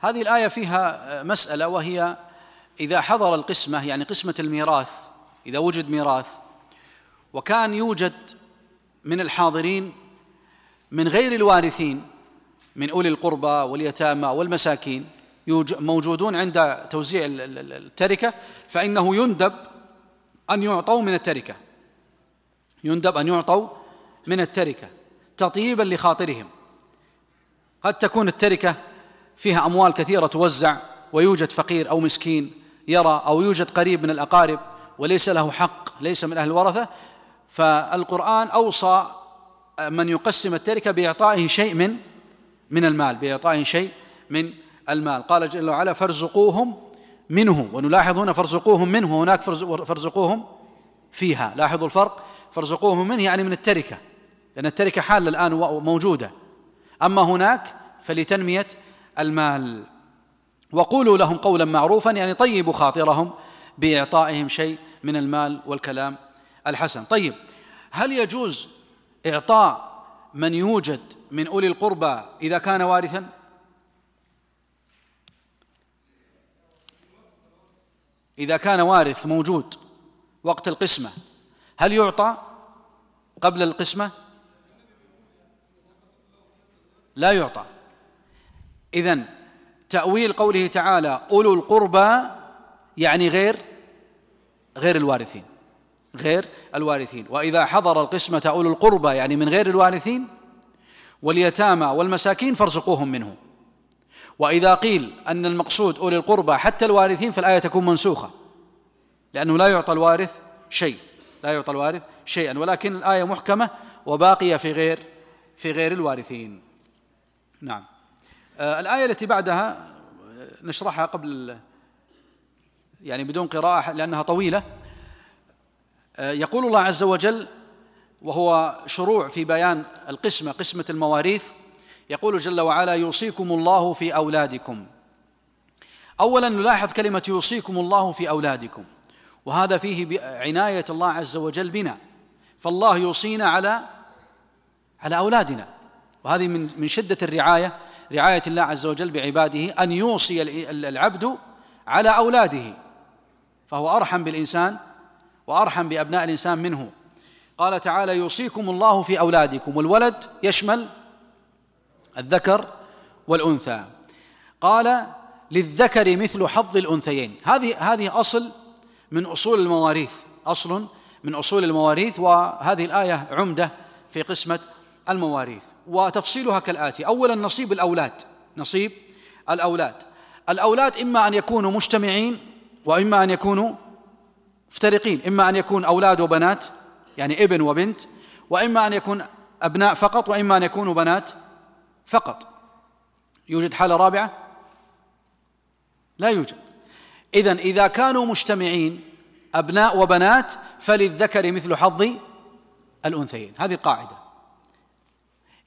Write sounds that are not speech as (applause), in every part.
هذه الآية فيها مسألة وهي إذا حضر القسمة يعني قسمة الميراث إذا وجد ميراث وكان يوجد من الحاضرين من غير الوارثين من أولي القربى واليتامى والمساكين موجودون عند توزيع التركة فإنه يندب أن يعطوا من التركة. يندب أن يعطوا من التركة تطيبا لخاطرهم. قد تكون التركة فيها أموال كثيرة توزع ويوجد فقير أو مسكين يرى أو يوجد قريب من الأقارب وليس له حق ليس من أهل الورثة فالقرآن أوصى من يقسم التركة بإعطائه شيء من من المال بإعطائه شيء من المال. قال جل وعلا فارزقوهم منه ونلاحظ هنا فارزقوهم منه هناك فارزقوهم فيها. لاحظوا الفرق؟ فارزقوهم منه يعني من التركة لأن التركة حالة الآن موجودة. أما هناك فلتنمية المال. وقولوا لهم قولا معروفا يعني طيبوا خاطرهم بإعطائهم شيء من المال والكلام الحسن. طيب هل يجوز إعطاء من يوجد من أولي القربى إذا كان وارثا؟ إذا كان وارث موجود وقت القسمة هل يعطى قبل القسمة؟ لا يعطى. إذن تأويل قوله تعالى أولو القربى يعني غير غير الوارثين غير الوارثين. وإذا حضر القسمة أولو القربى يعني من غير الوارثين واليتامى والمساكين فارزقوهم منه. وإذا قيل أن المقصود أولي القربى حتى الوارثين فالآية تكون منسوخة لأنه لا يعطى الوارث شيء لا يعطى الوارث شيئا ولكن الآية محكمة وباقية في غير في غير الوارثين. نعم. الآية التي بعدها نشرحها قبل يعني بدون قراءة لأنها طويلة. آه يقول الله عز وجل وهو شروع في بيان القسمة قسمة المواريث يقول جل وعلا يوصيكم الله في أولادكم. أولا نلاحظ كلمة يوصيكم الله في أولادكم وهذا فيه عناية الله عز وجل بنا. فالله يوصينا على على أولادنا. وهذه من من شدة الرعاية. رعاية الله عز وجل بعباده أن يوصي العبد على أولاده. فهو أرحم بالإنسان وأرحم بأبناء الإنسان منه. قال تعالى يوصيكم الله في أولادكم والولد يشمل الذكر والأنثى. قال للذكر مثل حظ الأنثيين. هذه هذه أصل من أصول المواريث أصل من أصول المواريث وهذه الآية عمدة في قسمة المواريث وتفصيلها كالآتي. أولا نصيب الأولاد. نصيب الأولاد. الأولاد إما أن يكونوا مجتمعين وإما أن يكونوا مفترقين. إما أن يكون أولاد وبنات يعني ابن وبنت وإما أن يكون أبناء فقط وإما أن يكونوا بنات فقط. يوجد حالة رابعة؟ لا يوجد. إذا إذا كانوا مجتمعين أبناء وبنات فللذكر مثل حظ الأنثيين. هذه قاعدة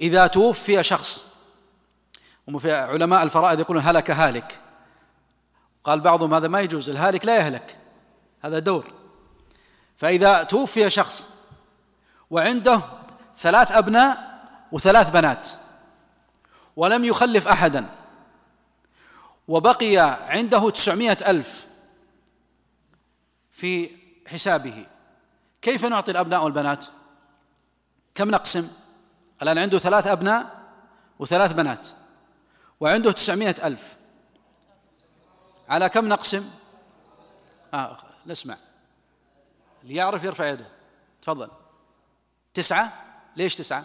إذا توفي شخص علماء الفرائض يقولون هلك هالك. قال بعضهم هذا ما يجوز الهالك لا يهلك هذا دور. فإذا توفي شخص وعنده ثلاث أبناء وثلاث بنات ولم يخلف أحدا وبقي عنده تسعمائة ألف في حسابه كيف نعطي الأبناء والبنات؟ كم نقسم؟ الآن عنده ثلاث أبناء وثلاث بنات وعنده تسعمائة ألف. على كم نقسم؟ آه نسمع. اللي يعرف يرفع يده. تفضل. تسعة؟ ليش تسعة؟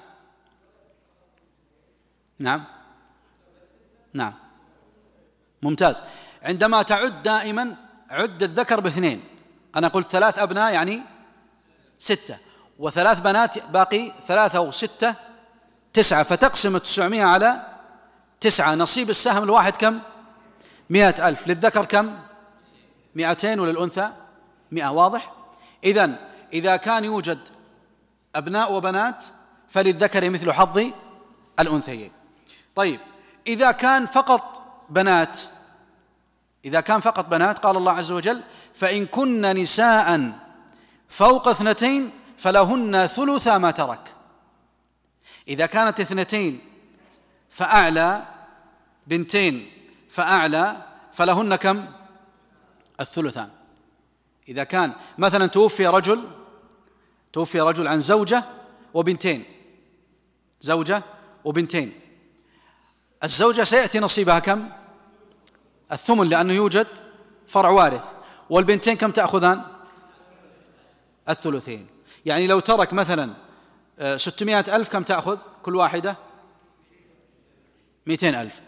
نعم. نعم. ممتاز. عندما تعد دائما عد الذكر باثنين. أنا قلت ثلاث أبناء يعني ستة. وثلاث بنات باقي ثلاثة وستة تسعة فتقسم التسعمائة على تسعة. نصيب السهم الواحد كم؟ مئة ألف. للذكر كم؟ مئتين وللأنثى مئة. واضح؟ إذا إذا كان يوجد أبناء وبنات فللذكر مثل حظ الأنثيين. طيب إذا كان فقط بنات إذا كان فقط بنات قال الله عز وجل فإن كن نساء فوق اثنتين فلهن ثلث ما ترك. إذا كانت اثنتين فأعلى بنتين فأعلى فلهن كم؟ الثلثان. إذا كان مثلا توفي رجل توفي رجل عن زوجة وبنتين. زوجة وبنتين. الزوجة سيأتي نصيبها كم؟ الثمن لأنه يوجد فرع وارث. والبنتين كم تأخذان؟ الثلثين. يعني لو ترك مثلا آه، ستمائة ألف كم تأخذ؟ كل واحدة؟ مئتين ألف.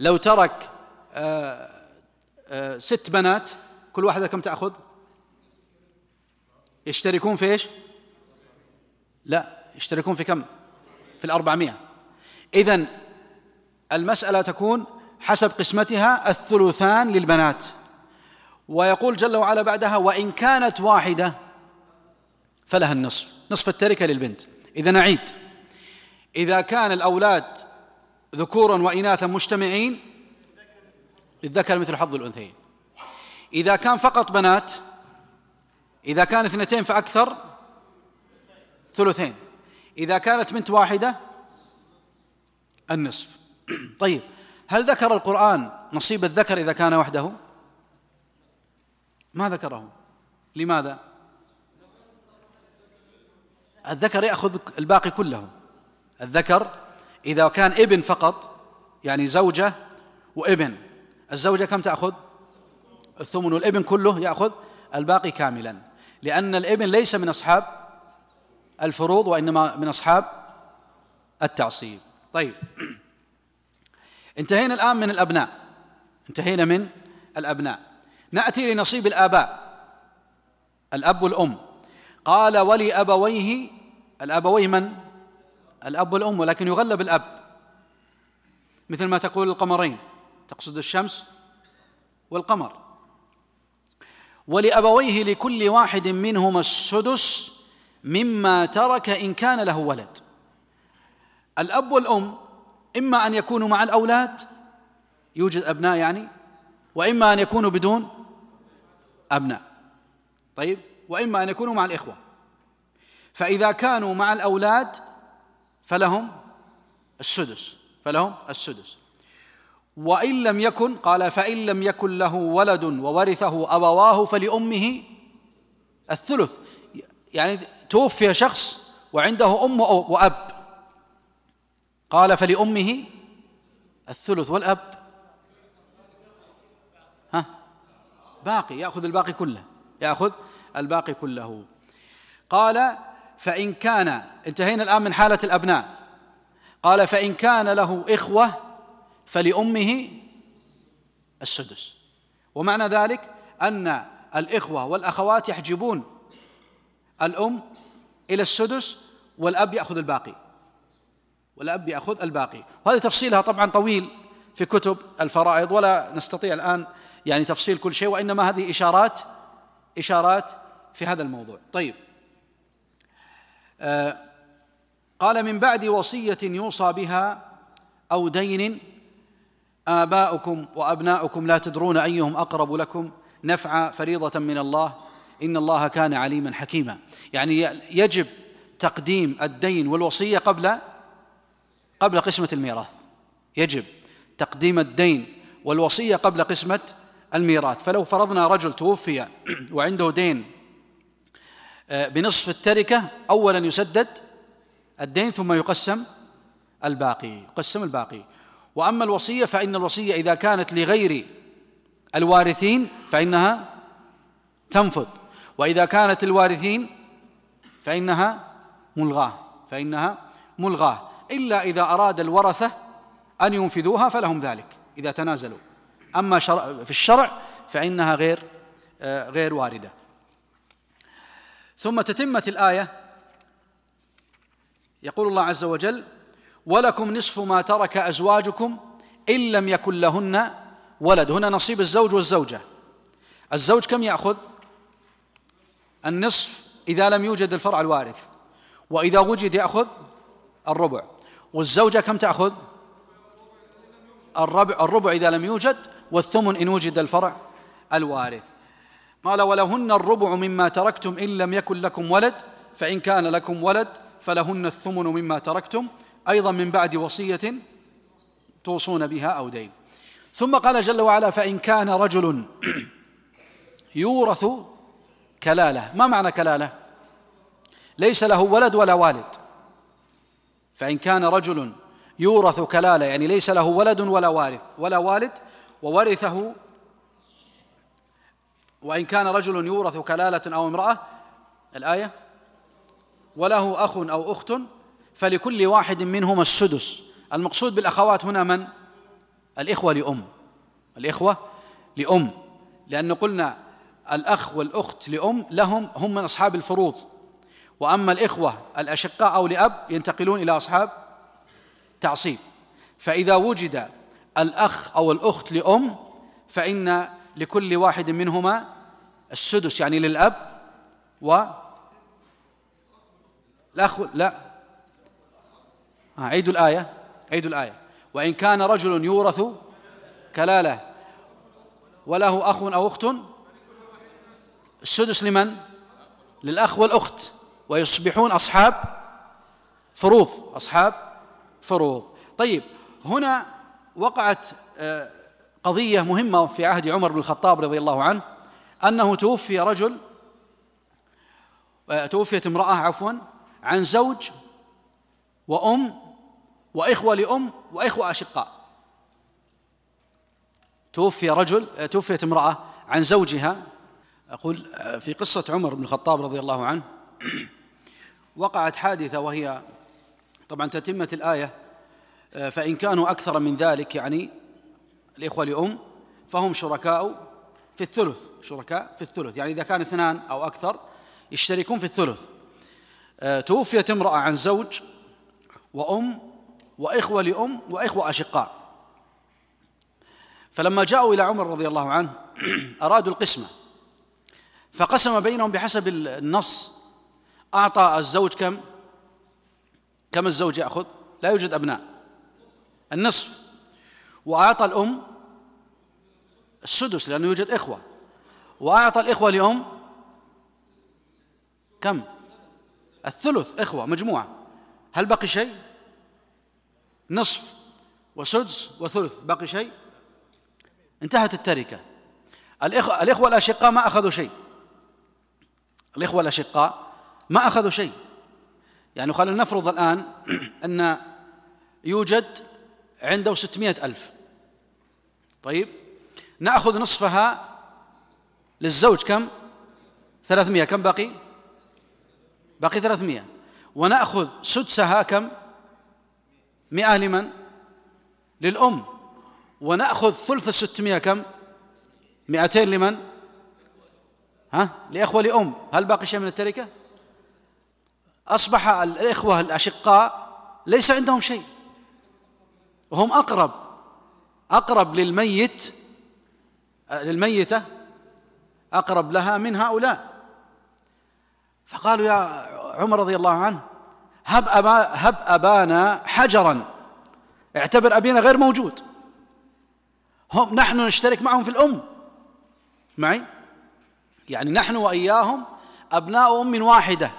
لو ترك آه، آه، ست بنات كل واحدة كم تأخذ؟ يشتركون في إيش؟ لا يشتركون في كم؟ في الأربعمائة. إذن المسألة تكون حسب قسمتها الثلثان للبنات. ويقول جل وعلا بعدها وإن كانت واحدة فلها النصف نصف التركة للبنت. إذا نعيد. إذا كان الأولاد ذكورا وإناثا مجتمعين للذكر مثل حظ الأنثيين. إذا كان فقط بنات إذا كان اثنتين فأكثر ثلثين. إذا كانت بنت واحدة النصف. (clears throat) طيب هل ذكر القرآن نصيب الذكر إذا كان وحده؟ ما ذكره. لماذا؟ الذكر يأخذ الباقي كله. الذكر إذا كان ابن فقط يعني زوجة وابن. الزوجة كم تأخذ؟ الثمن والابن كله يأخذ الباقي كاملا. لأن الابن ليس من أصحاب الفروض وإنما من أصحاب التعصيب. طيب. انتهينا الآن من الأبناء. انتهينا من الأبناء. نأتي لنصيب الآباء. الأب والأم. قال ولأبويه الأبويه من؟ الأب والأم ولكن يغلب الأب. مثل ما تقول القمرين تقصد الشمس والقمر. ولأبويه لكل واحد منهما السدس مما ترك إن كان له ولد. الأب والأم إما أن يكونوا مع الأولاد يوجد أبناء يعني وإما أن يكونوا بدون أبناء. طيب؟ وإما أن يكونوا مع الإخوة. فإذا كانوا مع الأولاد فلهم السدس فلهم السدس. وإن لم يكن قال فإن لم يكن له ولد وورثه أبواه فلأمه الثلث. يعني توفي شخص وعنده أم وأب. قال فلأمه الثلث والأب. ها؟ باقي يأخذ الباقي كله يأخذ الباقي كله. قال فإن كان انتهينا الآن من حالة الأبناء. قال فإن كان له إخوة فلأمه السدس. ومعنى ذلك أن الإخوة والأخوات يحجبون الأم إلى السدس والأب يأخذ الباقي. والأب يأخذ الباقي. وهذا تفصيلها طبعا طويل في كتب الفرائض ولا نستطيع الآن يعني تفصيل كل شيء وإنما هذه إشارات إشارات في هذا الموضوع. طيب. قال من بعد وصية يوصى بها أو دين آباؤكم وأبناؤكم لا تدرون أيهم أقرب لكم نفعا فريضة من الله إن الله كان عليما حكيما. يعني يجب تقديم الدين والوصية قبل قبل قسمة الميراث. يجب تقديم الدين والوصية قبل قسمة الميراث. فلو فرضنا رجل توفي وعنده دين آه، بنصف التركة أولا يسدد الدين ثم يقسم الباقي يقسم الباقي. وأما الوصية فإن الوصية إذا كانت لغير الوارثين فإنها تنفذ. وإذا كانت الوارثين فإنها ملغاة فإنها ملغاة. إلا إذا أراد الورثة أن ينفذوها فلهم ذلك إذا تنازلوا. أما في الشرع فإنها غير آه، غير واردة. ثم تتمة الآية. يقول الله عز وجل ولكم نصف ما ترك أزواجكم إن لم يكن لهن ولد. هنا نصيب الزوج والزوجة. الزوج كم يأخذ؟ النصف إذا لم يوجد الفرع الوارث. وإذا وجد يأخذ الربع. والزوجة كم تأخذ؟ الربع, الربع إذا لم يوجد والثمن إن وجد الفرع الوارث. قال ولهن الربع مما تركتم إن لم يكن لكم ولد فإن كان لكم ولد فلهن الثمن مما تركتم أيضا من بعد وصية توصون بها أو دين. ثم قال جل وعلا فإن كان رجل (clears throat) يورث كلالة. ما معنى كلالة؟ ليس له ولد ولا والد. فإن كان رجل يورث كلالة يعني ليس له ولد ولا وارث ولا والد وورثه وإن كان رجل يورث كلالة أو امرأة الآية وله أخ أو أخت فلكل واحد منهما السدس. المقصود بالأخوات هنا من؟ الإخوة لأم. الإخوة لأم. لأن قلنا الأخ والأخت لأم لهم هم من أصحاب الفروض. وأما الإخوة الأشقاء أو لأب ينتقلون إلى أصحاب تعصيب. فإذا وجد الأخ أو الأخت لأم فإن لكل واحد منهما السدس يعني للأب و الأخ لا. عيد الآية عيد الآية. وإن كان رجل يورث كلالة وله أخ أو أخت السدس لمن؟ للأخ والأخت. ويصبحون أصحاب فروض أصحاب فروض. طيب هنا وقعت آه، قضية مهمة في عهد عمر بن الخطاب رضي الله عنه أنه توفي رجل آه، توفيت امرأة عفوا عن زوج وأم وإخوة لأم وإخوة أشقاء. توفي رجل آه، توفيت امرأة عن زوجها. أقول في قصة عمر بن الخطاب رضي الله عنه (clears throat) وقعت حادثة وهي طبعا تتمة الآية آه، فإن كانوا أكثر من ذلك يعني الإخوة لأم فهم شركاء في الثلث شركاء في الثلث. يعني إذا كان اثنان أو أكثر يشتركون في الثلث. آه، توفيت امرأة عن زوج وأم وإخوة لأم وإخوة أشقاء. فلما جاءوا إلى عمر رضي الله عنه (clears throat) أرادوا القسمة. فقسم بينهم بحسب النص. أعطى الزوج كم؟ كم الزوج يأخذ؟ لا يوجد أبناء. النصف. وأعطى الأم السدس لأنه يوجد إخوة. وأعطى الإخوة لأم كم؟ الثلث إخوة مجموعة. هل بقي شيء؟ نصف وسدس وثلث بقي شيء؟ انتهت التركة. الإخوة, الإخوة الأشقاء ما أخذوا شيء. الإخوة الأشقاء ما أخذوا شيء. يعني خلينا نفرض الآن (clears throat) أن يوجد عنده ستمائة ألف. طيب؟ نأخذ نصفها للزوج كم؟ ثلاثمائة كم باقي؟ باقي ثلاثمائة ونأخذ سدسها كم؟ مئة لمن؟ للأم. ونأخذ ثلث الستمائة كم؟ مئتين لمن؟ ها؟ لإخوة لأم. هل باقي شيء من التركة؟ أصبح الإخوة الأشقاء ليس عندهم شيء. وهم أقرب. أقرب للميت للميتة أقرب لها من هؤلاء. فقالوا يا عمر رضي الله عنه هب, أبا هب أبانا حجرا. اعتبر أبينا غير موجود. هم نحن نشترك معهم في الأم. معي؟ يعني نحن وإياهم أبناء أم واحدة.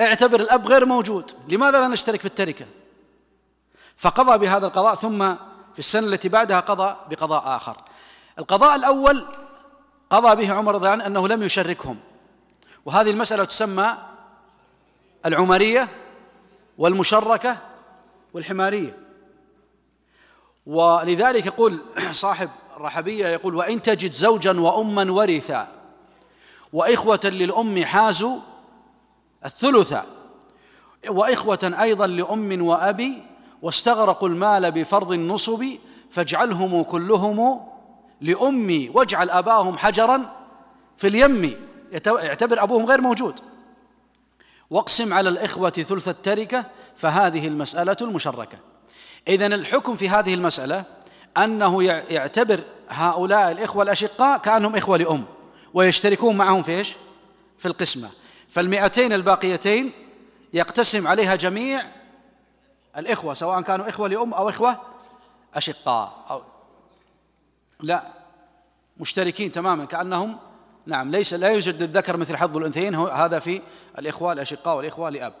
اعتبر الأب غير موجود. لماذا لا نشترك في التركة؟ فقضى بهذا القضاء ثم في السنة التي بعدها قضى بقضاء آخر. القضاء الأول قضى به عمر رضي عنه أنه لم يشركهم. وهذه المسألة تسمى العمرية والمشركة والحمارية. ولذلك يقول (clears throat) صاحب الرحبية يقول وإن تجد زوجا وأما ورثا وإخوة للأم حازوا الثلث وإخوة أيضا لأم وأبي واستغرقوا المال بفرض النصب فاجعلهم كلهم لأمي واجعل أباهم حجرا في اليم. يعتبر أبوهم غير موجود. واقسم على الإخوة ثلث التركة فهذه المسألة المشركة. إذا الحكم في هذه المسألة أنه يعتبر هؤلاء الإخوة الأشقاء كأنهم إخوة لأم ويشتركون معهم في إيش؟ في القسمة. فالمئتين الباقيتين يقتسم عليها جميع الإخوة سواء كانوا إخوة لأم أو إخوة أشقاء أو لا. مشتركين تماما كأنهم نعم ليس لا يوجد للذكر مثل حظ الأنثيين هذا في الإخوة الأشقاء والإخوة لأب.